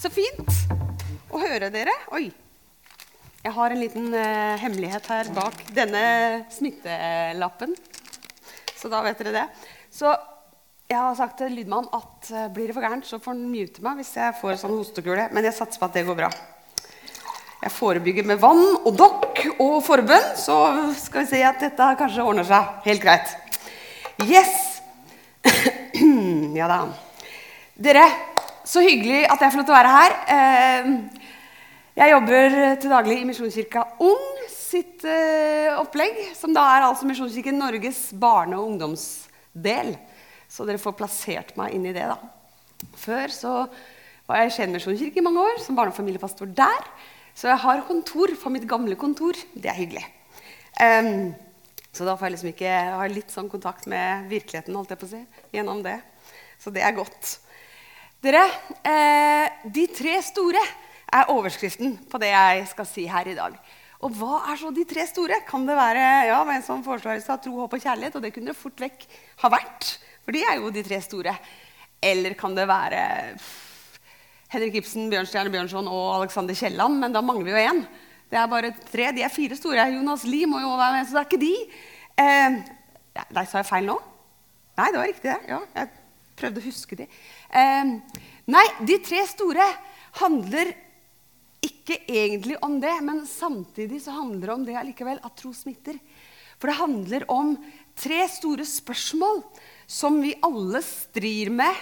Så fint å høre dere. Oi. Jeg har en liten uh, hemmelighet her bak denne smittelappen. Så da vet dere det. Så jeg har sagt til lydmannen at uh, blir det for gærent, så får han mute meg hvis jeg får sånn hostekule. Men jeg satser på at det går bra. Jeg forebygger med vann og dokk og forbønn, så skal vi se at dette kanskje ordner seg helt greit. Yes! ja da. Dere, så hyggelig at jeg får lov til å være her. Eh, jeg jobber til daglig i Misjonskirka Ung sitt eh, opplegg, som da er altså Misjonskirken Norges barne- og ungdomsdel. Så dere får plassert meg inn i det, da. Før så var jeg i Skien misjonskirke i mange år som barne- og familiepastor der. Så jeg har kontor for mitt gamle kontor. Det er hyggelig. Så da får jeg liksom ikke ha litt sånn kontakt med virkeligheten holdt jeg på å si, gjennom det. Så det er godt. Dere, eh, de tre store er overskriften på det jeg skal si her i dag. Og hva er så de tre store? Kan det være ja, en som foreslår seg tro, håp og kjærlighet? Og det kunne det fort vekk ha vært, for de er jo de tre store. Eller kan det være Henrik Ibsen, Bjørnstjerne Bjørnson og Alexander Kielland, men da mangler vi jo én. Det er bare tre. De er fire store. Jonas Lie må jo være med, så det er ikke de. Eh, nei, sa jeg feil nå? Nei, det var riktig, det. Ja, jeg prøvde å huske de. Eh, nei, de tre store handler ikke egentlig om det, men samtidig så handler det om det allikevel, at tro smitter. For det handler om tre store spørsmål som vi alle strir med,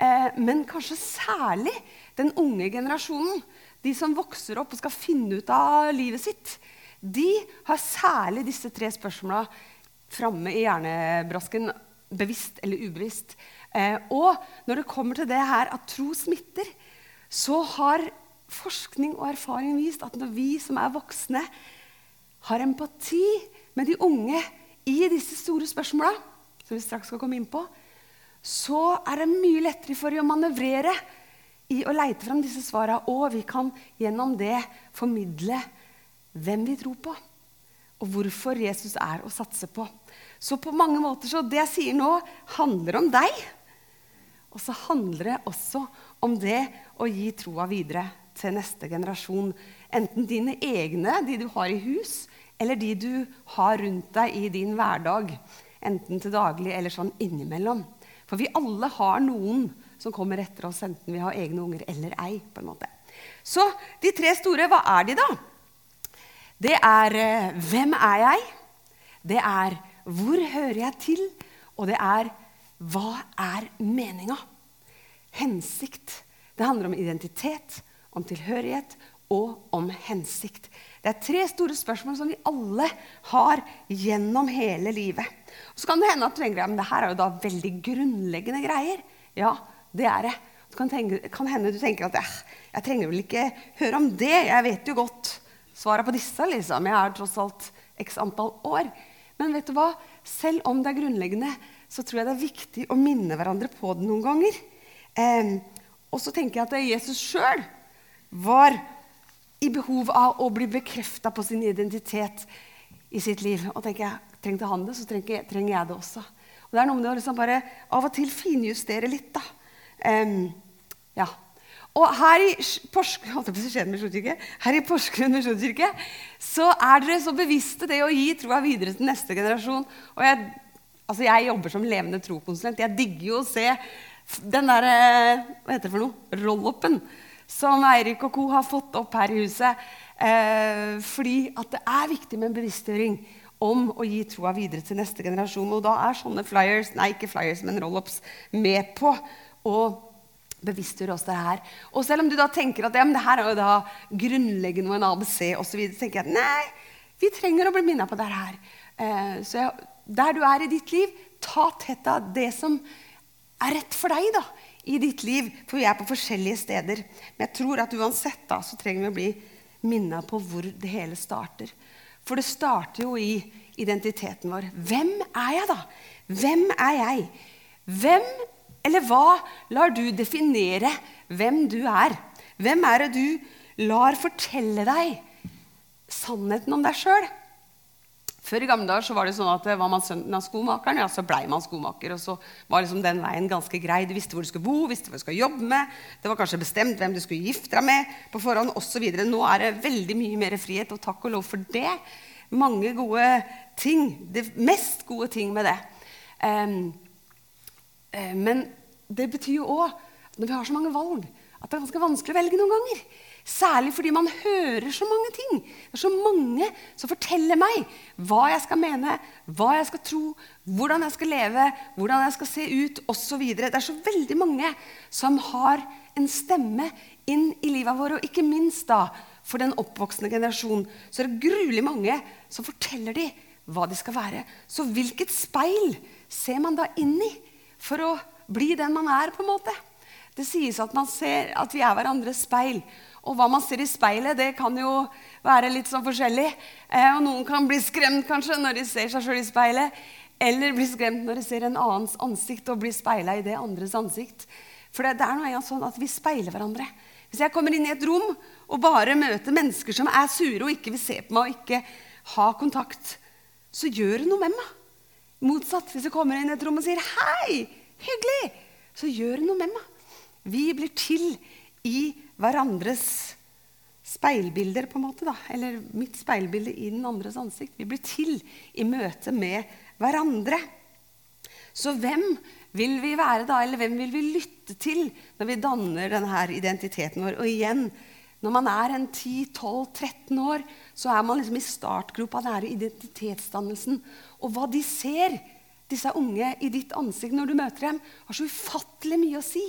eh, men kanskje særlig den unge generasjonen, de som vokser opp og skal finne ut av livet sitt, de har særlig disse tre spørsmåla framme i hjernebrasken, bevisst eller ubevisst. Eh, og når det kommer til det her at tro smitter, så har forskning og erfaring vist at når vi som er voksne, har empati med de unge i disse store spørsmåla, som vi straks skal komme inn på, så er det mye lettere for dem å manøvrere i å leite fram disse svara, og vi kan gjennom det formidle hvem vi tror på, og hvorfor Jesus er å satse på. Så på mange måter så det jeg sier nå, handler om deg. Og så handler det også om det å gi troa videre til neste generasjon. Enten dine egne, de du har i hus, eller de du har rundt deg i din hverdag. Enten til daglig eller sånn innimellom. For vi alle har noen som kommer etter oss, enten vi har egne unger eller ei. på en måte. Så de tre store, hva er de, da? Det er eh, hvem er jeg? Det er hvor hører jeg til? Og det er hva er meninga? Hensikt. Det handler om identitet, om tilhørighet og om hensikt. Det er tre store spørsmål som vi alle har gjennom hele livet. Så kan det hende at du tenker ja, men det her er jo da veldig grunnleggende greier. Ja, det er det. Det kan, tenke, kan hende du tenker at jeg, jeg trenger vel ikke høre om det. Jeg vet jo godt svaret på disse. liksom. Jeg er tross alt x antall år. Men vet du hva? selv om det er grunnleggende, så tror jeg det er viktig å minne hverandre på det noen ganger. Eh, og så tenker jeg at Jesus sjøl var i behov av å bli bekrefta på sin identitet i sitt liv. Og tenker jeg, Trengte han det, så trenger, trenger jeg det også. Og Det er noe med det å liksom bare av og til finjustere litt. da. Um, ja. Og her i, Porsk, her i Porsgrunn så er dere så bevisste det å gi troa videre til neste generasjon. Og jeg, altså jeg jobber som levende trokonsulent. Jeg digger jo å se den der, eh, hva heter det for noe, roll-upen som Eirik og co. har fått opp her i huset. Eh, fordi at det er viktig med en bevisstgjøring om å gi troa videre til neste generasjon. Og da er sånne flyers, nei ikke flyers, men roll-ups med på å bevisstgjøre oss det her. Og selv om du da tenker at ja, det her er jo da grunnleggende og en ABC osv., tenker jeg at nei, vi trenger å bli minnet på det her. Eh, så jeg, der du er i ditt liv, ta tett av det som er rett for deg da, i ditt liv. For vi er på forskjellige steder. Men jeg tror at uansett da, så trenger vi å bli minnet på hvor det hele starter. For det starter jo i identiteten vår. Hvem er jeg, da? Hvem er jeg? Hvem eller hva lar du definere hvem du er? Hvem er det du lar fortelle deg sannheten om deg sjøl? Før i gamle dager så var det sånn at eh, var man sønnen av skomakeren, ja, så blei man skomaker. Og så var liksom den veien ganske grei. Du visste hvor du skulle bo, visste hva du skulle jobbe med. Det var kanskje bestemt hvem du skulle gifte deg med på forhånd osv. Nå er det veldig mye mer frihet, og takk og lov for det. Mange gode ting. Det mest gode ting med det. Um, men det betyr jo òg, når vi har så mange valg, at det er ganske vanskelig å velge noen ganger. Særlig fordi man hører så mange ting. Det er så mange som forteller meg hva jeg skal mene, hva jeg skal tro, hvordan jeg skal leve, hvordan jeg skal se ut osv. Det er så veldig mange som har en stemme inn i livet vårt. Og ikke minst da, for den oppvoksende generasjonen så er det gruelig mange som forteller dem hva de skal være. Så hvilket speil ser man da inn i for å bli den man er? på en måte? Det sies at man ser at vi er hverandres speil. Og hva man ser i speilet, det kan jo være litt sånn forskjellig. Eh, og noen kan bli skremt kanskje når de ser seg sjøl i speilet. Eller bli skremt når de ser en annens ansikt og blir speila i det andres ansikt. For det, det er noe sånn at vi speiler hverandre. Hvis jeg kommer inn i et rom og bare møter mennesker som er sure og ikke vil se på meg og ikke ha kontakt, så gjør det noe med meg. Motsatt. Hvis jeg kommer inn i et rom og sier 'hei, hyggelig', så gjør det noe med meg. Vi blir til i hverandres speilbilder, på en måte. da, Eller mitt speilbilde i den andres ansikt. Vi blir til i møte med hverandre. Så hvem vil vi være da, eller hvem vil vi lytte til når vi danner denne identiteten vår? Og igjen, når man er en 10-12-13 år, så er man liksom i startgropa av denne identitetsdannelsen. Og hva de ser, disse unge, i ditt ansikt når du møter dem, har så ufattelig mye å si.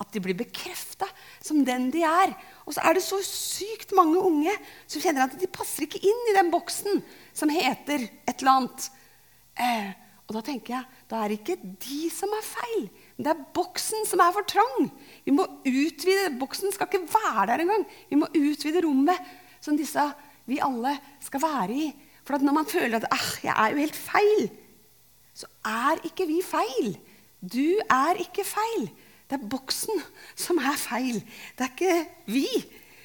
At de blir bekrefta som den de er. Og så er det så sykt mange unge som kjenner at de passer ikke inn i den boksen som heter et eller annet. Eh, og da tenker jeg da er det ikke de som er feil. Men det er boksen som er for trang. Vi må utvide, Boksen skal ikke være der engang. Vi må utvide rommet som disse vi alle skal være i. For når man føler at ah, jeg er jo helt feil, så er ikke vi feil. Du er ikke feil. Det er boksen som er feil. Det er ikke vi.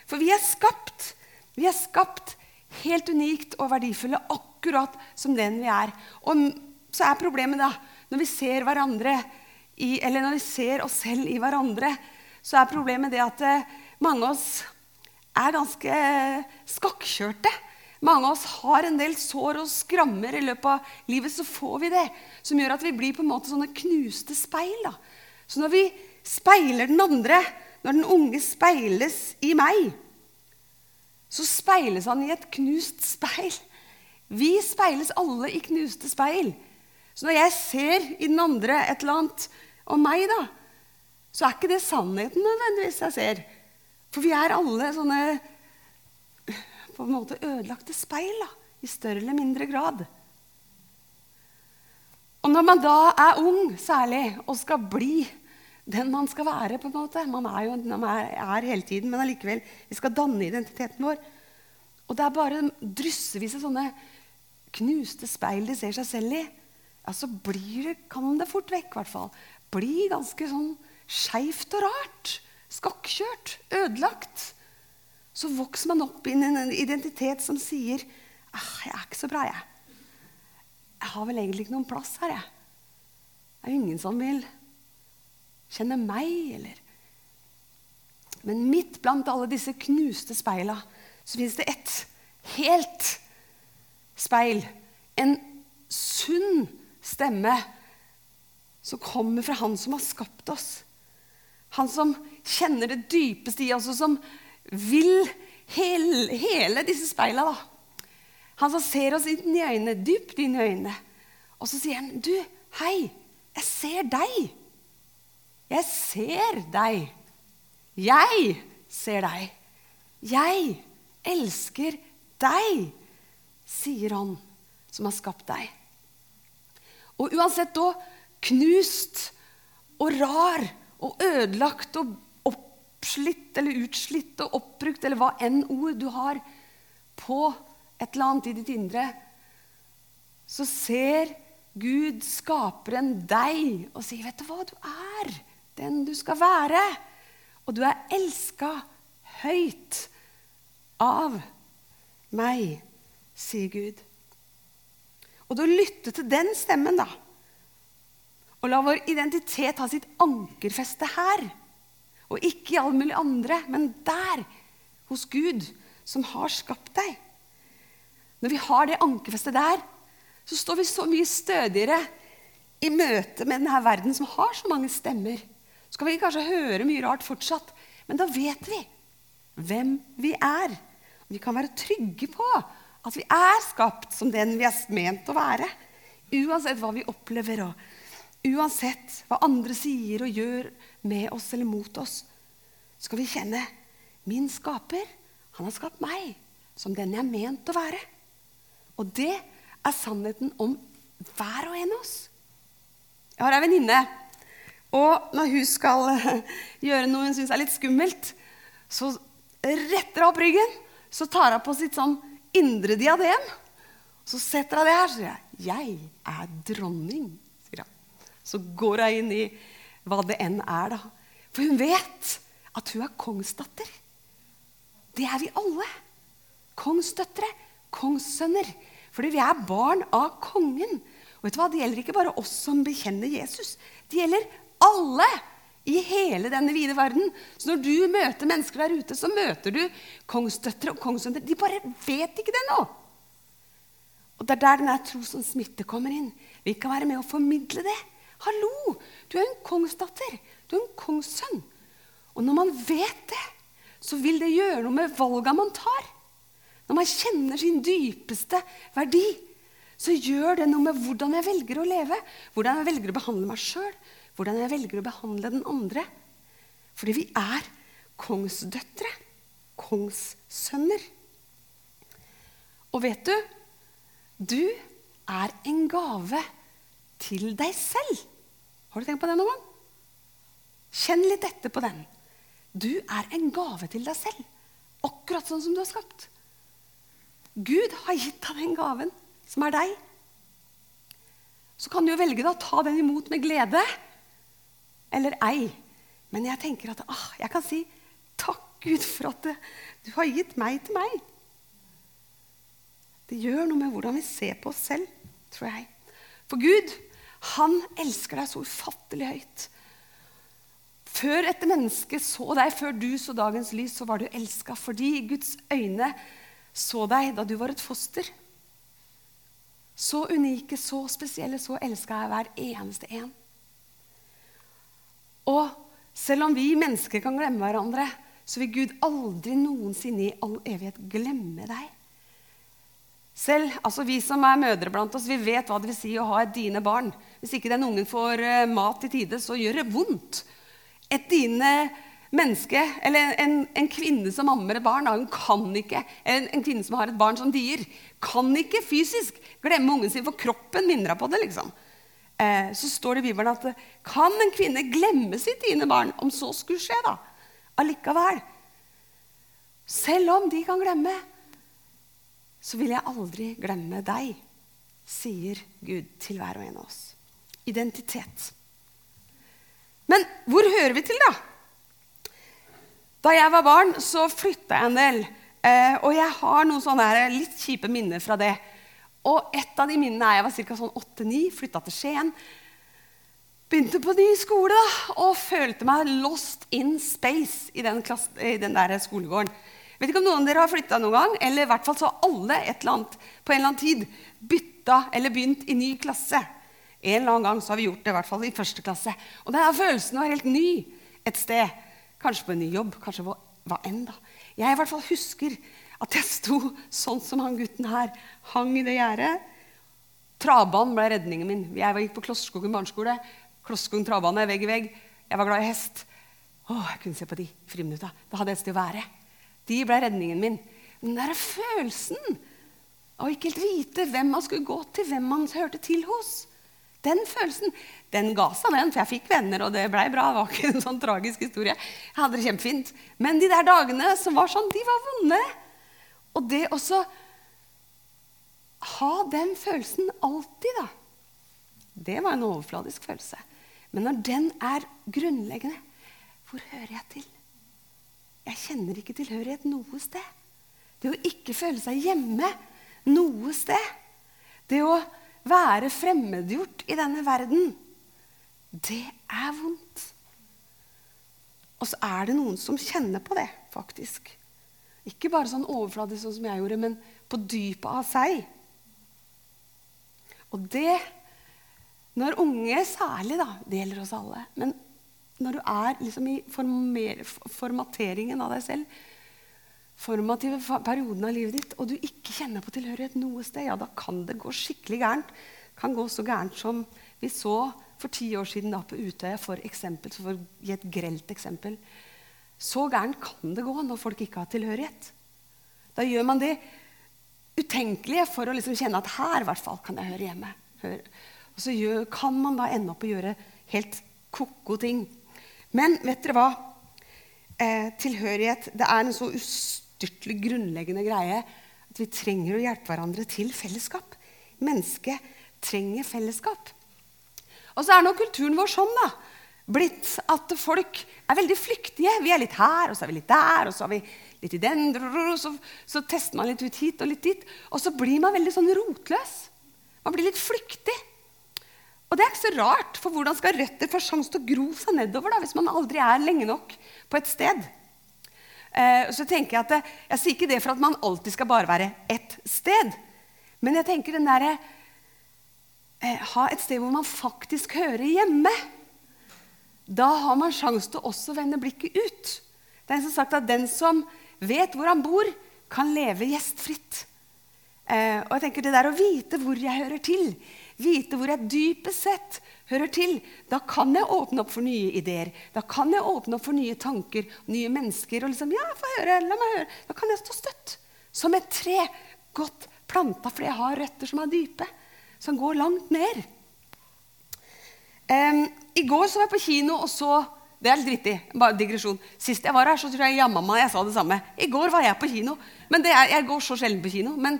For vi er skapt. Vi er skapt helt unikt og verdifulle akkurat som den vi er. Og så er problemet da, når vi ser hverandre i, eller når vi ser oss selv i hverandre, så er problemet det at eh, mange av oss er ganske skakkjørte. Mange av oss har en del sår og skrammer i løpet av livet. Så får vi det, som gjør at vi blir på en måte sånne knuste speil. Da. Så når vi speiler den andre, når den unge speiles i meg, så speiles han i et knust speil. Vi speiles alle i knuste speil. Så når jeg ser i den andre et eller annet om meg, da, så er ikke det sannheten nødvendigvis jeg ser. For vi er alle sånne på en måte ødelagte speil da, i større eller mindre grad. Og når man da er ung, særlig, og skal bli den man skal være. på en måte. Man er jo man er, er hele tiden, men allikevel, vi skal danne identiteten vår. Og det er bare dryssevis av sånne knuste speil de ser seg selv i. Ja, så blir det, kan det fort vekk, i hvert fall. Bli ganske sånn skeivt og rart. Skakkjørt. Ødelagt. Så vokser man opp i en identitet som sier ah, 'Jeg er ikke så bra, jeg. Jeg har vel egentlig ikke noen plass her, jeg. Det er ingen som vil kjenner meg, eller Men midt blant alle disse knuste speila så fins det ett helt speil. En sunn stemme som kommer fra Han som har skapt oss. Han som kjenner det dypeste i oss, og som vil hele, hele disse speila. Da. Han som ser oss inn i øynene, dypt inn i øynene. Og så sier han, 'Du, hei, jeg ser deg.' 'Jeg ser deg. Jeg ser deg. Jeg elsker deg', sier Han som har skapt deg. Og uansett da knust og rar og ødelagt og oppslitt eller utslitt og oppbrukt eller hva enn ord du har på et eller annet i ditt indre, så ser Gud, skaperen, deg og sier, 'Vet du hva du er?' Den du skal være. Og du er elska høyt av meg, sier Gud. Og du lytter lytte til den stemmen, da. Og la vår identitet ha sitt ankerfeste her. Og ikke i alle mulige andre, men der, hos Gud, som har skapt deg. Når vi har det ankerfestet der, så står vi så mye stødigere i møte med denne verden som har så mange stemmer. Så kan vi kanskje høre mye rart fortsatt, men da vet vi hvem vi er. Vi kan være trygge på at vi er skapt som den vi er ment å være. Uansett hva vi opplever, og uansett hva andre sier og gjør med oss eller mot oss, skal vi kjenne min skaper, han har skapt meg som den jeg er ment å være. Og det er sannheten om hver og en av oss. Jeg har ei venninne, og når hun skal gjøre noe hun syns er litt skummelt, så retter hun opp ryggen, så tar hun på sitt sånn indre diadem. Så setter hun det her, så sier jeg 'Jeg er dronning'. sier hun. Så går hun inn i hva det enn er, da. For hun vet at hun er kongsdatter. Det er vi alle. Kongsdøtre, kongssønner. Fordi vi er barn av kongen. Og vet du hva? Det gjelder ikke bare oss som bekjenner Jesus. Det gjelder alle i hele denne vide verden. Så når du møter mennesker der ute, så møter du kongsdøtre og kongssønner. De bare vet ikke det nå. Og Det er der denne tro som smitte kommer inn. Vi kan være med å formidle det. Hallo! Du er en kongsdatter. Du er en kongssønn. Og når man vet det, så vil det gjøre noe med valga man tar. Når man kjenner sin dypeste verdi, så gjør det noe med hvordan jeg velger å leve. Hvordan jeg velger å behandle meg sjøl. Hvordan jeg velger å behandle den andre. Fordi vi er kongsdøtre. Kongssønner. Og vet du Du er en gave til deg selv. Har du tenkt på det noen gang? Kjenn litt etter på den. Du er en gave til deg selv. Akkurat sånn som du har skapt. Gud har gitt deg den gaven som er deg. Så kan du jo velge å ta den imot med glede eller ei. Men jeg tenker at ah, jeg kan si takk, Gud, for at du har gitt meg til meg. Det gjør noe med hvordan vi ser på oss selv, tror jeg. For Gud, han elsker deg så ufattelig høyt. Før et menneske så deg, før du så dagens lys, så var du elska fordi Guds øyne så deg da du var et foster. Så unike, så spesielle, så elska jeg hver eneste en. Og selv om vi mennesker kan glemme hverandre, så vil Gud aldri noensinne i all evighet glemme deg. Selv, altså Vi som er mødre blant oss, vi vet hva det vil si å ha et dine barn. Hvis ikke den ungen får uh, mat i tide, så gjør det vondt. Et dine menneske, eller en, en kvinne som ammer et barn, hun kan ikke, eller en kvinne som har et barn som dier, kan ikke fysisk glemme ungen sin, for kroppen minner på det. liksom. Eh, så står det i Bibelen at kan en kvinne glemme sitt dine barn, om så skulle skje, da? Allikevel. Selv om de kan glemme, så vil jeg aldri glemme deg, sier Gud til hver og en av oss. Identitet. Men hvor hører vi til, da? Da jeg var barn, så flytta jeg en del. Eh, og jeg har noen sånne litt kjipe minner fra det. Og et av de minnene er jeg var ca. Sånn 8-9, flytta til Skien. Begynte på ny skole da, og følte meg lost in space i den, klasse, i den der skolegården. Vet ikke om noen av dere har flytta noen gang, eller i hvert fall så alle et eller annet, på en eller annen tid bytta eller begynt i ny klasse. En eller annen gang så har vi gjort det, i hvert fall i første klasse. Og denne følelsen var helt ny et sted. Kanskje på en ny jobb, kanskje hva, hva enn. da. Jeg i hvert fall husker at jeg sto sånn som han gutten her. Hang i det gjerdet. Travbanen ble redningen min. Jeg gikk på Klosskogen barneskole. Klosskogen travbane, vegg i vegg. Jeg var glad i hest. Å, jeg kunne se på de friminutta. Da hadde jeg et sted å være. De ble redningen min. Den der følelsen av ikke helt vite hvem man skulle gå til, hvem man hørte til hos. Den følelsen den ga seg, den, for jeg fikk venner, og det blei bra. Det var ikke en sånn tragisk historie. Jeg hadde det kjempefint. Men de der dagene som var sånn, de var vonde. Og det også ha den følelsen alltid, da. Det var en overfladisk følelse. Men når den er grunnleggende Hvor hører jeg til? Jeg kjenner ikke tilhørighet noe sted. Det å ikke føle seg hjemme noe sted. Det å være fremmedgjort i denne verden, det er vondt. Og så er det noen som kjenner på det, faktisk. Ikke bare sånn overfladisk sånn som jeg gjorde, men på dypet av seg. Og det Når unge særlig, da Det gjelder oss alle. Men når du er liksom i former, formateringen av deg selv, formative perioden av livet ditt, og du ikke kjenner på tilhørighet noe sted, ja, da kan det gå skikkelig gærent. Det kan gå så gærent som vi så for ti år siden da på Utøya, for eksempel, for å gi et grelt eksempel. Så gærent kan det gå når folk ikke har tilhørighet. Da gjør man det utenkelige for å liksom kjenne at her i hvert fall kan jeg høre hjemme. Hør. Og så gjør, kan man da ende opp å gjøre helt ko-ko ting. Men vet dere hva? Eh, tilhørighet det er en så ustyrtelig grunnleggende greie at vi trenger å hjelpe hverandre til fellesskap. Mennesket trenger fellesskap. Og så er nå kulturen vår sånn da, blitt at folk er veldig flyktige. Vi er litt her, og så er vi litt der, og så er vi litt i den. Så, så tester man litt ut hit og litt dit. Og så blir man veldig sånn rotløs. Man blir litt flyktig. Og det er ikke så rart, for hvordan skal røtter få sjanse til å gro seg nedover da, hvis man aldri er lenge nok på et sted? Eh, så tenker Jeg at det, jeg sier ikke det for at man alltid skal bare være ett sted. Men jeg tenker den derre eh, Ha et sted hvor man faktisk hører hjemme. Da har man sjanse til også å vende blikket ut. Det er som sagt at den som vet hvor han bor, kan leve gjestfritt. Eh, og jeg tenker Det der å vite hvor jeg hører til, vite hvor jeg dypest sett hører til, da kan jeg åpne opp for nye ideer. Da kan jeg åpne opp for nye tanker, nye mennesker. og liksom, ja, få høre, la meg høre. Da kan jeg stå støtt. Som et tre godt planta fordi jeg har røtter som er dype, som går langt ned. Um, I går så var jeg på kino og så Det er litt vittig. bare digresjon. Sist jeg var her, så tror jeg jamma meg jeg sa det samme. I går var jeg på kino. men er, Jeg går så sjelden på kino. men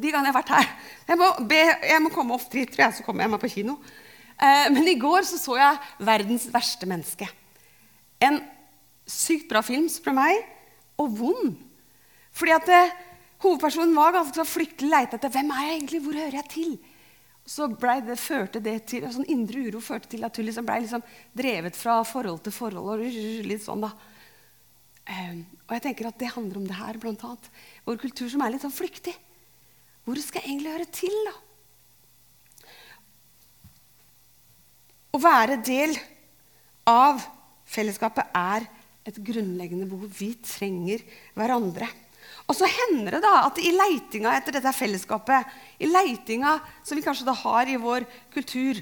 de gangene jeg har vært her. Jeg må, be, jeg må komme ofte hit, tror jeg, så kommer jeg meg på kino. Eh, men i går så, så jeg 'Verdens verste menneske'. En sykt bra film, spør meg, og vond. Fordi at eh, Hovedpersonen var ganske så flyktelig leita etter hvem er jeg egentlig, hvor hører jeg til. Så det, førte det til, sånn Indre uro førte til at hun liksom ble liksom drevet fra forhold til forhold. og litt sånn da. Og jeg tenker at Det handler om det her, blant annet. Vår kultur som er litt sånn flyktig. Hvor skal jeg egentlig høre til, da? Å være del av fellesskapet er et grunnleggende behov. Vi trenger hverandre. Og så hender det da at i leitinga etter dette fellesskapet, i leitinga som vi kanskje da har i vår kultur,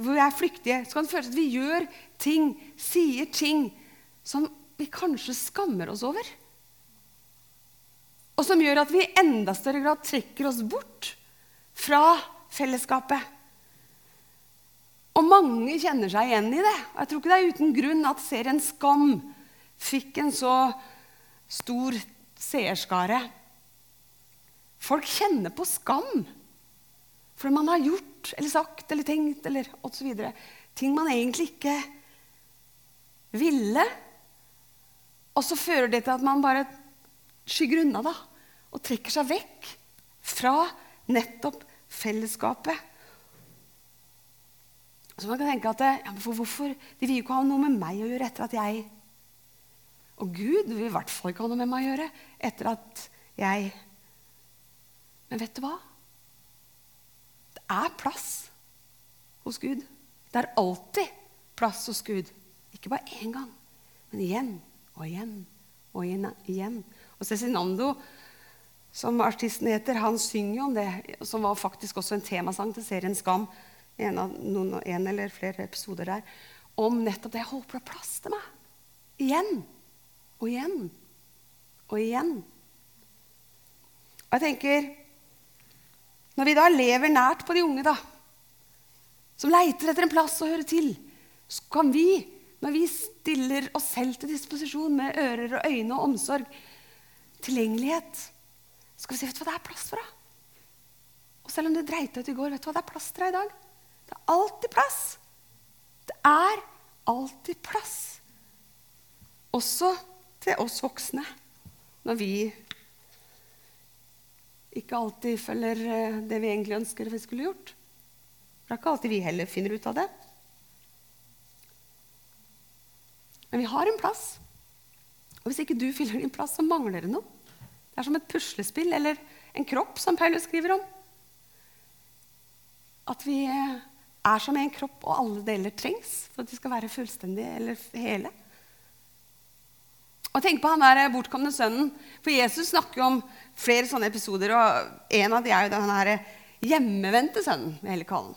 hvor vi er flyktige, så kan det føles at vi gjør ting, sier ting som vi kanskje skammer oss over og som gjør at vi i enda større grad trekker oss bort fra fellesskapet. Og mange kjenner seg igjen i det. Og jeg tror ikke det er uten grunn at serien Skam fikk en så stor seerskare. Folk kjenner på skam fordi man har gjort eller sagt eller tenkt eller osv. Ting man egentlig ikke ville. Og så fører det til at man bare skygger unna. da og trekker seg vekk fra nettopp fellesskapet. Så man kan tenke at ja, for hvorfor? De vil jo ikke ha noe med meg å gjøre etter at jeg Og Gud vil i hvert fall ikke ha noe med meg å gjøre etter at jeg Men vet du hva? Det er plass hos Gud. Det er alltid plass hos Gud. Ikke bare én gang, men igjen og igjen og igjen. Og Cezinando som artisten heter, han synger jo om det, som var faktisk også en temasang til serien Skam. En, av, noen, en eller flere episoder der. Om nettopp det. Jeg håper det er plass til meg. Igjen og igjen og igjen. Og jeg tenker Når vi da lever nært på de unge, da, som leiter etter en plass å høre til, så kan vi, når vi stiller oss selv til disposisjon med ører og øyne og omsorg, tilgjengelighet så skal vi si vet du hva det er plass for deg. Og selv om det dreit ut i går, vet du hva det er plass til deg i dag? Det er alltid plass. Det er alltid plass. Også til oss voksne når vi ikke alltid følger eh, det vi egentlig ønsker vi skulle gjort. det er ikke alltid vi heller finner ut av det. Men vi har en plass. Og hvis ikke du fyller din plass, så mangler det noe. Det er som et puslespill eller en kropp, som Paulus skriver om. At vi er som en kropp, og alle deler trengs for at de skal være fullstendige eller hele. Og tenk på han der bortkomne sønnen. For Jesus snakker jo om flere sånne episoder. Og en av de er jo den her hjemmevendte sønnen. vil jeg kalle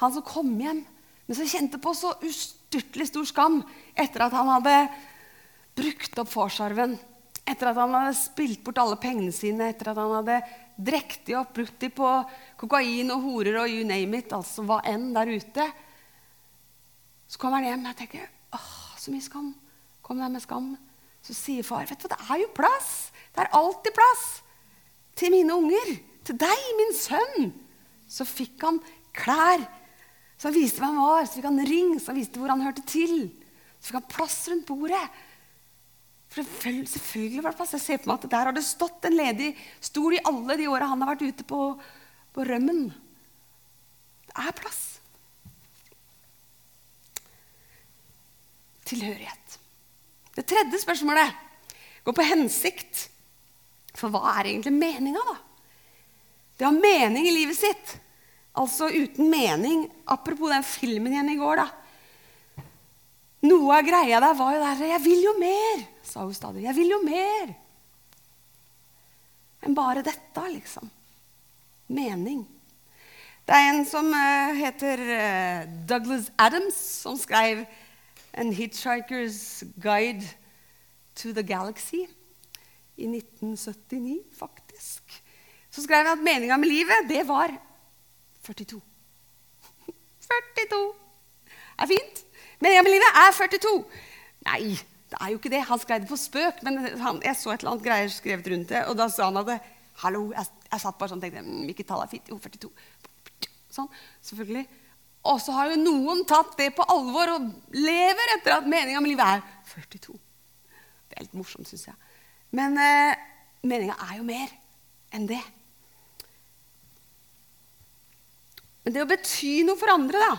Han som kom hjem, men som kjente på så ustyrtelig stor skam etter at han hadde brukt opp farsarven. Etter at han hadde spilt bort alle pengene sine, etter at han hadde drekt de opp, brukt de på kokain og horer og you name it, altså hva enn der ute. Så kommer han hjem og jeg tenker åh, så mye skam kom deg med skam. Så sier far, vet du hva, det er jo plass. Det er alltid plass til mine unger. Til deg, min sønn. Så fikk han klær. Han viste hvem han var. Så fikk han ring, han viste hvor han hørte til. Så fikk han plass rundt bordet. For selvfølgelig var det plass. Jeg ser på meg at Der har det stått en ledig stol i alle de åra han har vært ute på, på rømmen. Det er plass. Tilhørighet. Det tredje spørsmålet går på hensikt. For hva er egentlig meninga, da? Det å ha mening i livet sitt. Altså uten mening. Apropos den filmen igjen i går, da. Noe av greia der var jo der 'Jeg vil jo mer', sa hun stadig. 'Jeg vil jo mer'. Enn bare dette, liksom. Mening. Det er en som uh, heter uh, Douglas Adams, som skrev en Hitchhiker's Guide to the Galaxy i 1979, faktisk. Så skrev jeg at meninga med livet, det var 42. 42! Det er fint. Meninga med livet er 42. Nei, det er jo ikke det. Han skrev det på spøk, men han, jeg så et eller annet greier skrevet rundt det, og da sa han at det, Hallo, jeg, jeg satt bare sånn og tenkte Hvilket tall er fint? Jo, 42. Sånn, selvfølgelig. Og så har jo noen tatt det på alvor og lever etter at meninga med livet er 42. Det er litt morsomt, syns jeg. Men eh, meninga er jo mer enn det. Men det å bety noe for andre, da,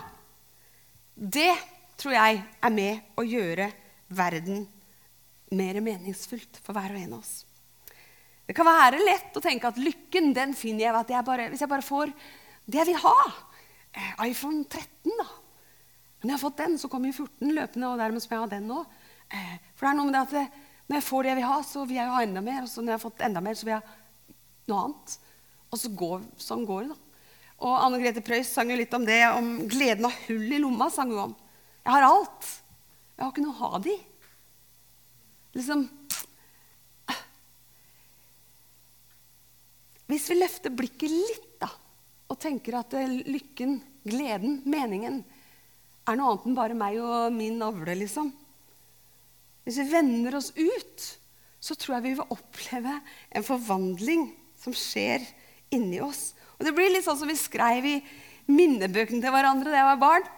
det tror jeg er med å gjøre verden mer meningsfullt for hver og en av oss. Det kan være lett å tenke at lykken den finner jeg at jeg bare, hvis jeg bare får det jeg vil ha iPhone 13, da. Når jeg har fått den, så kommer jo 14 løpende, og dermed skal jeg ha den nå. Eh, for det er noe med det at eh, når jeg får det jeg vil ha, så vil jeg ha enda mer. Og så når jeg har fått enda mer, så vil jeg ha noe annet. Og så går, sånn går det, da. Og Anne Grete Preus sang jo litt om det, om gleden av hull i lomma. sang hun om. Jeg har alt. Jeg har ikke noe å ha det i. Liksom Hvis vi løfter blikket litt og tenker at eh, lykken, gleden, meningen er noe annet enn bare meg og min navle, liksom. Hvis vi vender oss ut, så tror jeg vi vil oppleve en forvandling som skjer inni oss. Og Det blir litt sånn som vi skrev i minnebøkene til hverandre da jeg var barn.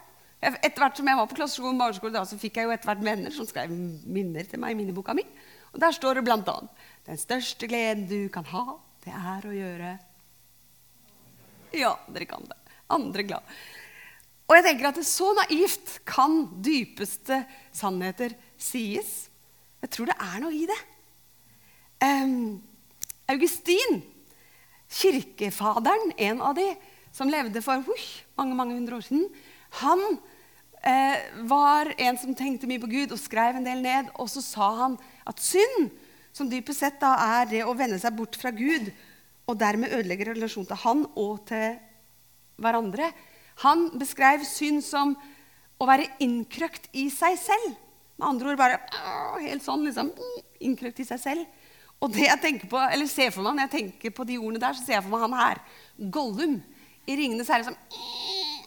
Etter hvert som jeg var på klasseskolen, barneskole, da, så fikk jeg jo etter hvert venner som skrev minner til meg i minneboka mi. Og Der står det bl.a.: Den største gleden du kan ha, det er å gjøre ja, dere kan det. Andre glad. Og jeg tenker at det så naivt kan dypeste sannheter sies. Jeg tror det er noe i det. Um, Augustin, kirkefaderen, en av de som levde for uh, mange mange hundre år siden, han eh, var en som tenkte mye på Gud og skrev en del ned. Og så sa han at synd, som dypest sett da er det å vende seg bort fra Gud og dermed ødelegger relasjonen til han og til hverandre. Han beskrev synd som å være innkrøkt i seg selv. Med andre ord bare helt sånn liksom, innkrøkt i seg selv. Og det jeg tenker på, eller ser for meg når jeg tenker på de ordene der, så ser jeg for meg han her. Gollum i 'Ringenes herre' som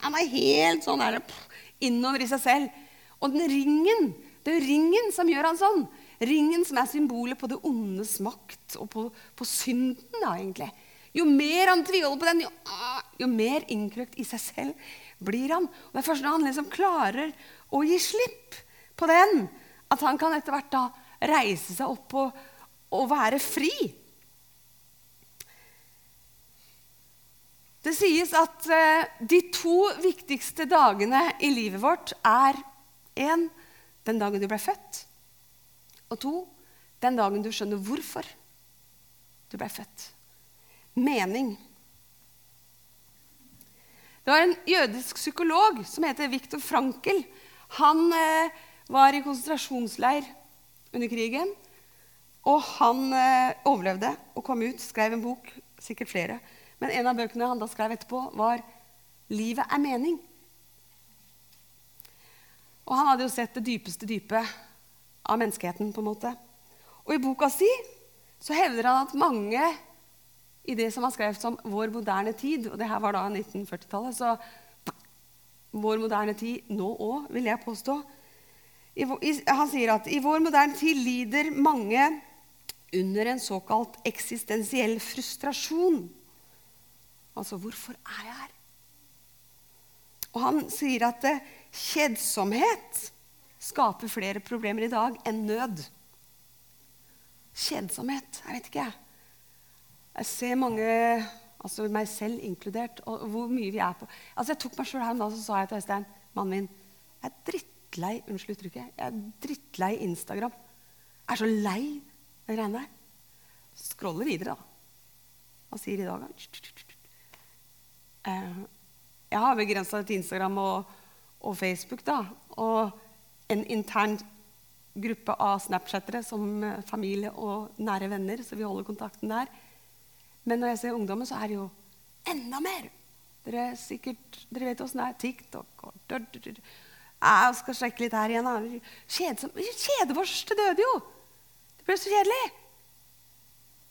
Han er helt sånn der, innover i seg selv. Og den ringen, det er jo ringen som gjør han sånn. Ringen som er symbolet på det ondes makt og på, på synden. da, egentlig. Jo mer han tviholder på den, jo, ah, jo mer innkrøkt i seg selv blir han. Og Det er først når han liksom klarer å gi slipp på den, at han kan etter hvert da reise seg opp og, og være fri. Det sies at eh, de to viktigste dagene i livet vårt er én den dagen du ble født, og to den dagen du skjønner hvorfor du ble født. Mening. Det var en jødisk psykolog som heter Viktor Frankel. Han eh, var i konsentrasjonsleir under krigen. Og han eh, overlevde og kom ut, skrev en bok, sikkert flere. Men en av bøkene han da skrev etterpå, var 'Livet er mening'. Og han hadde jo sett det dypeste dypet av menneskeheten. på en måte. Og i boka si så hevder han at mange i det som han skrev som 'vår moderne tid', og det her var da 1940-tallet, så vår moderne tid nå òg, vil jeg påstå. I, i, han sier at i vår moderne tid lider mange under en såkalt eksistensiell frustrasjon. Altså hvorfor er jeg her? Og han sier at eh, kjedsomhet skaper flere problemer i dag enn nød. Kjedsomhet Jeg vet ikke, jeg. Jeg ser mange, altså meg selv inkludert, og hvor mye vi er på Altså Jeg tok meg sjøl her om dagen så sa jeg til Øystein, mannen min Jeg er drittlei unnskyld uttrykket, jeg er drittlei Instagram. Jeg er så lei de greiene der. Scroller videre, da. Hva sier i dag? Eh, jeg har begrensa til Instagram og, og, Facebook. da, Og en intern gruppe av snapchattere som eh, familie og nære venner. Så vi holder kontakten der. Men når jeg ser ungdommen, så er det jo enda mer. Dere, sikkert, dere vet åssen det er. TikTok og dør, dør, dør. Jeg skal sjekke litt her igjen. Kjedebørste døde jo! Det ble så kjedelig.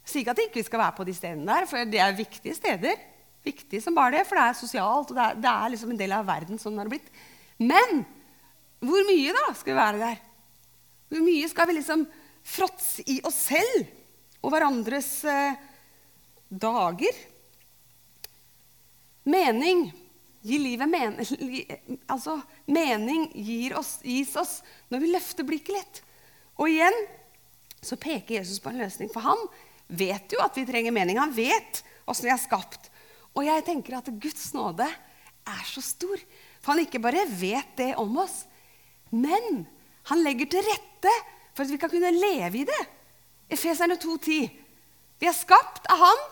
Jeg sier ikke at vi ikke skal være på de stedene der, for det er viktige steder. Viktig som bare det, For det er sosialt, og det er, det er liksom en del av verden. sånn det har blitt. Men hvor mye da skal vi være der? Hvor mye skal vi liksom fråtse i oss selv og hverandres eh, dager? Mening gir livet men, altså, mening gir oss, gis oss når vi løfter blikket litt. Og igjen så peker Jesus på en løsning. For han vet jo at vi trenger mening. Han vet åssen vi er skapt. Og jeg tenker at Guds nåde er så stor. For han ikke bare vet det om oss, men han legger til rette for at vi kan kunne leve i det. Efeserne 2,10. Vi er skapt av Han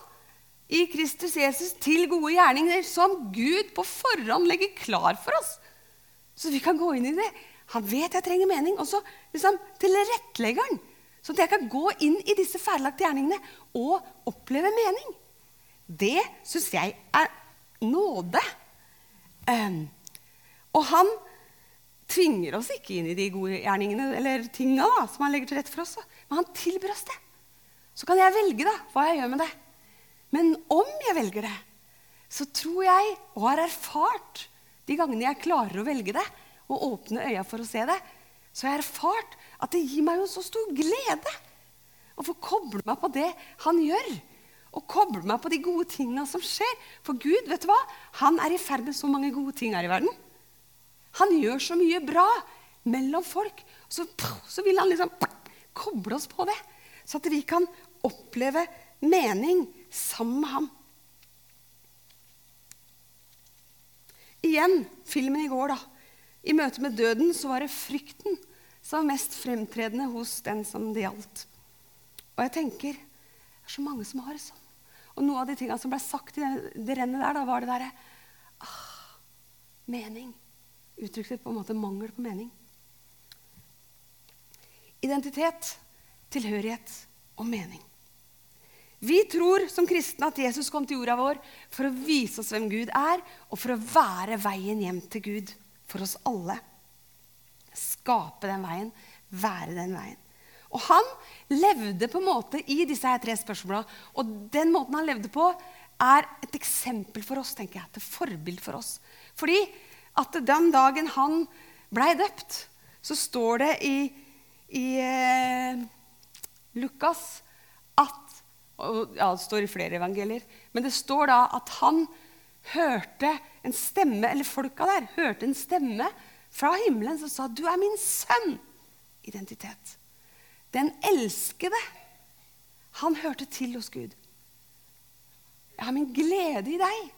i Kristus Jesus til gode gjerninger som Gud på forhånd legger klar for oss. Så vi kan gå inn i det. Han vet jeg trenger mening. Og så liksom, tilrettelegger han så at jeg kan gå inn i disse ferdiglagte gjerningene og oppleve mening. Det syns jeg er nåde. Um, og han tvinger oss ikke inn i de gode gjerningene eller tinga da, som han legger til rette for oss. Men han tilbyr oss det. Så kan jeg velge da, hva jeg gjør med det. Men om jeg velger det, så tror jeg, og har erfart de gangene jeg klarer å velge det, og åpne øya for å se det, så har jeg erfart at det gir meg jo så stor glede å få koble meg på det han gjør. Og koble meg på de gode tingene som skjer. For Gud vet du hva? Han er i ferd med så mange gode ting her i verden. Han gjør så mye bra mellom folk. Så, så vil han liksom koble oss på det, så at vi kan oppleve mening sammen med ham. Igjen filmen i går, da. I møte med døden så var det frykten som var mest fremtredende hos den som det gjaldt. Og jeg tenker det er så mange som har det sånn. Og noe av de tingene som ble sagt i det, rennet der, da, var det derre ah, Mening. Uttrykte på en måte mangel på mening. Identitet, tilhørighet og mening. Vi tror som kristne at Jesus kom til jorda vår for å vise oss hvem Gud er, og for å være veien hjem til Gud for oss alle skape den veien, være den veien. Og han levde på en måte i disse her tre spørsmåla. Og den måten han levde på, er et eksempel for oss, tenker jeg. Et forbilde for oss. Fordi at den dagen han blei døpt, så står det i, i eh, Lukas at og, ja, Det står i flere evangelier. Men det står da at han hørte en stemme, eller folka der hørte en stemme fra himmelen som sa, 'Du er min sønn.' Identitet. Den elskede. Han hørte til hos Gud. Jeg har min glede i deg.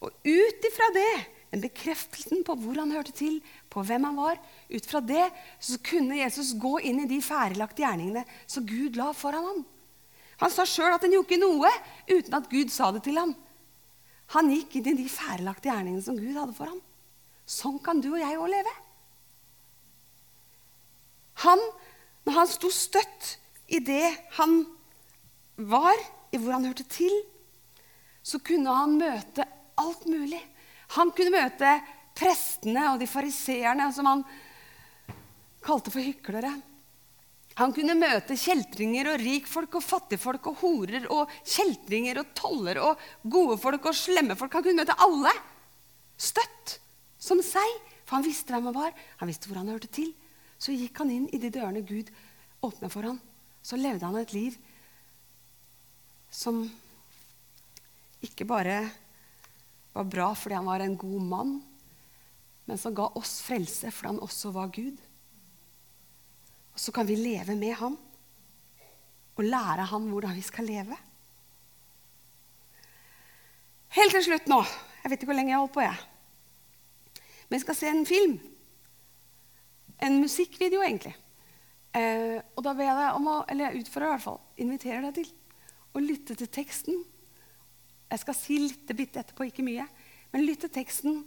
Og ut ifra det, den bekreftelsen på hvor han hørte til, på hvem han var, ut fra det så kunne Jesus gå inn i de ferdiglagte gjerningene som Gud la foran ham. Han sa sjøl at han gjorde ikke noe uten at Gud sa det til ham. Han gikk inn i de ferdiglagte gjerningene som Gud hadde for ham. Sånn kan du og jeg òg leve. Han, når han sto støtt i det han var, i hvor han hørte til, så kunne han møte alt mulig. Han kunne møte prestene og de fariseerne som han kalte for hyklere. Han kunne møte kjeltringer og rikfolk og fattigfolk og horer og kjeltringer og toller og gode folk og slemme folk. Han kunne møte alle støtt som seg, for han visste hvem han var. Han visste hvor han hørte til. Så gikk han inn i de dørene Gud åpna for ham. Så levde han et liv som ikke bare var bra fordi han var en god mann, men som ga oss frelse fordi han også var Gud. Og så kan vi leve med ham og lære ham hvordan vi skal leve. Helt til slutt nå Jeg vet ikke hvor lenge jeg har holdt på. jeg. Men jeg skal se en film. En musikkvideo, egentlig. Eh, og da ber jeg deg om å, eller jeg utfordrer i hvert fall, inviterer deg til å lytte til teksten. Jeg skal si litt bitte etterpå, ikke mye. Men lytt til teksten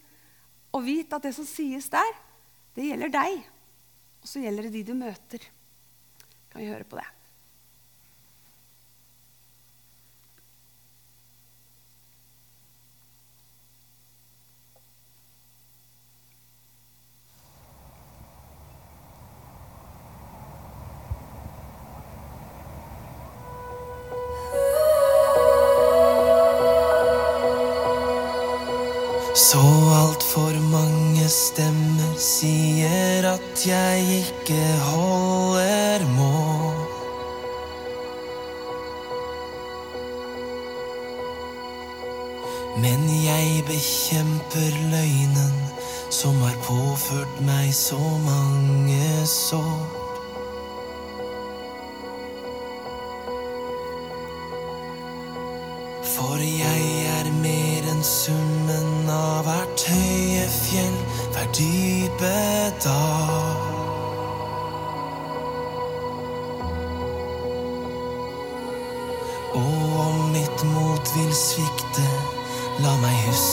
og vit at det som sies der, det gjelder deg. Og så gjelder det de du møter. Kan vi høre på det? Men jeg bekjemper løgnen som har påført meg så mange sår. For jeg er mer enn summen av hvert høye fjell, hver dype dal. Og om mitt mot vil svikte, la meg huske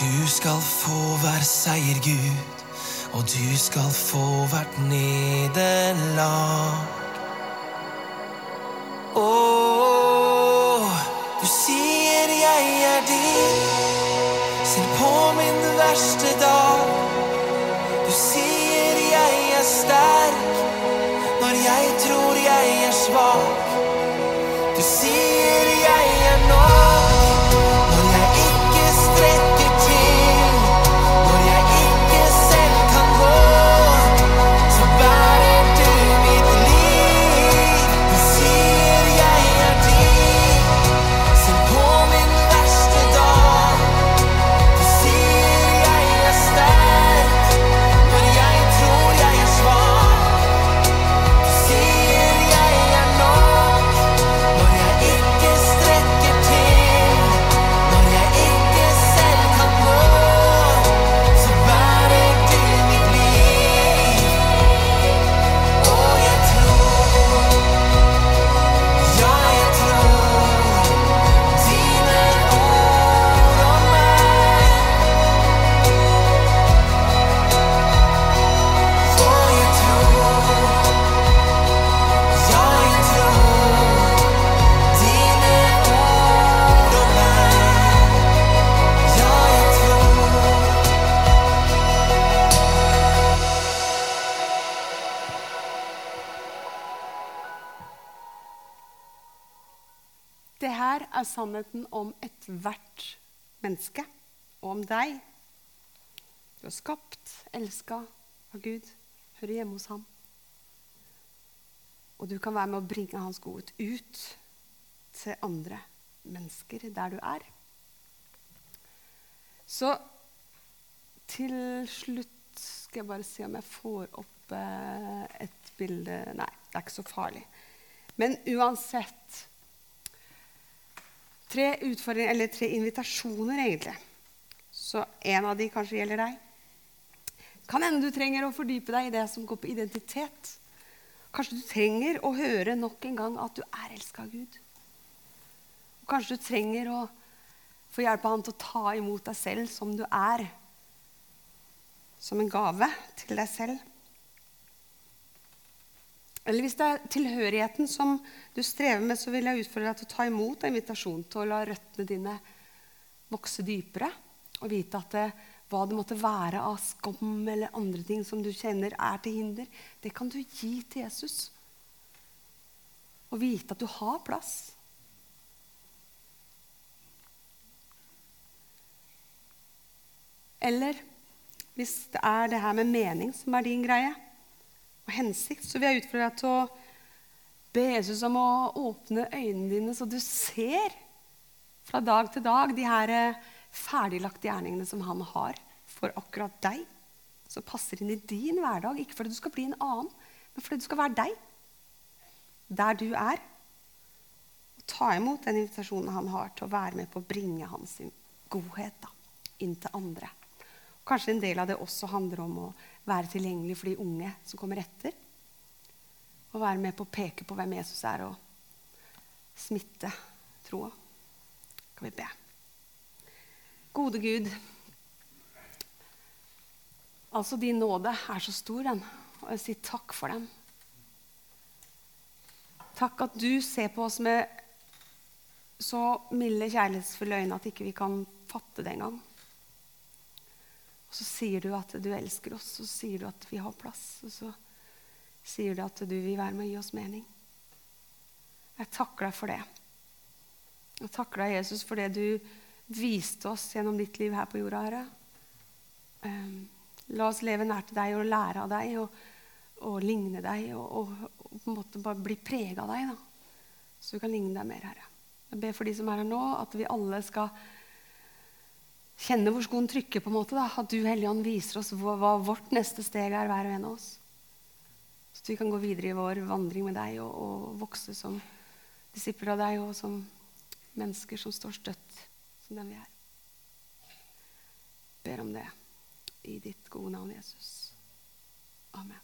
Du skal få hver seier, Gud, og du skal få hvert nederlag. Åh, du sier jeg er din, Selv på min verste dag. Du sier jeg er sterk når jeg tror jeg er svak. Sannheten om ethvert menneske og om deg. Du er skapt, elska av Gud, hører hjemme hos ham. Og du kan være med å bringe hans godhet ut til andre mennesker der du er. Så til slutt skal jeg bare se om jeg får opp eh, et bilde Nei, det er ikke så farlig. Men uansett Tre eller tre invitasjoner, egentlig. Så en av de kanskje gjelder deg. Kan hende du trenger å fordype deg i det som går på identitet. Kanskje du trenger å høre nok en gang at du er elska av Gud. Og kanskje du trenger å få hjelp av Han til å ta imot deg selv som du er. Som en gave til deg selv. Eller hvis det er tilhørigheten som du strever med, så vil jeg utfordre deg til å ta imot en invitasjon til å la røttene dine vokse dypere. Og vite at det, hva det måtte være av skam eller andre ting som du kjenner er til hinder, det kan du gi til Jesus. Og vite at du har plass. Eller hvis det er det her med mening som er din greie, og hensikt, så vil jeg utfordre til å be Jesus om å åpne øynene dine, så du ser fra dag til dag de her eh, ferdiglagte gjerningene som han har for akkurat deg. Som passer inn i din hverdag. Ikke fordi du skal bli en annen, men fordi du skal være deg. Der du er. Og ta imot den invitasjonen han har til å være med på å bringe hans godhet da, inn til andre. Kanskje en del av det også handler om å være tilgjengelig for de unge som kommer etter. Og være med på å peke på hvem Jesus er, og smitte troa. Kan vi be. Gode Gud. Altså, din nåde er så stor, den. Og jeg sier takk for den. Takk at du ser på oss med så milde, kjærlighetsfulle øyne at ikke vi kan fatte det engang. Og så sier du at du elsker oss, og så sier du at vi har plass. Og så sier du at du vil være med å gi oss mening. Jeg takker deg for det. Jeg takker deg, Jesus, for det du viste oss gjennom ditt liv her på jorda, Herre. Um, la oss leve nær til deg og lære av deg og, og ligne deg og, og, og, på en måte bare bli prega av deg, da. så vi kan ligne deg mer, Herre. Jeg ber for de som er her nå, at vi alle skal kjenne hvor skoen trykker. på en måte da. At du, Helligånd, viser oss hva, hva, vårt neste steg er, hver og en av oss. Så vi kan gå videre i vår vandring med deg og, og vokse som disipler av deg og som mennesker som står støtt som den vi er. Ber om det i ditt gode navn, Jesus. Amen.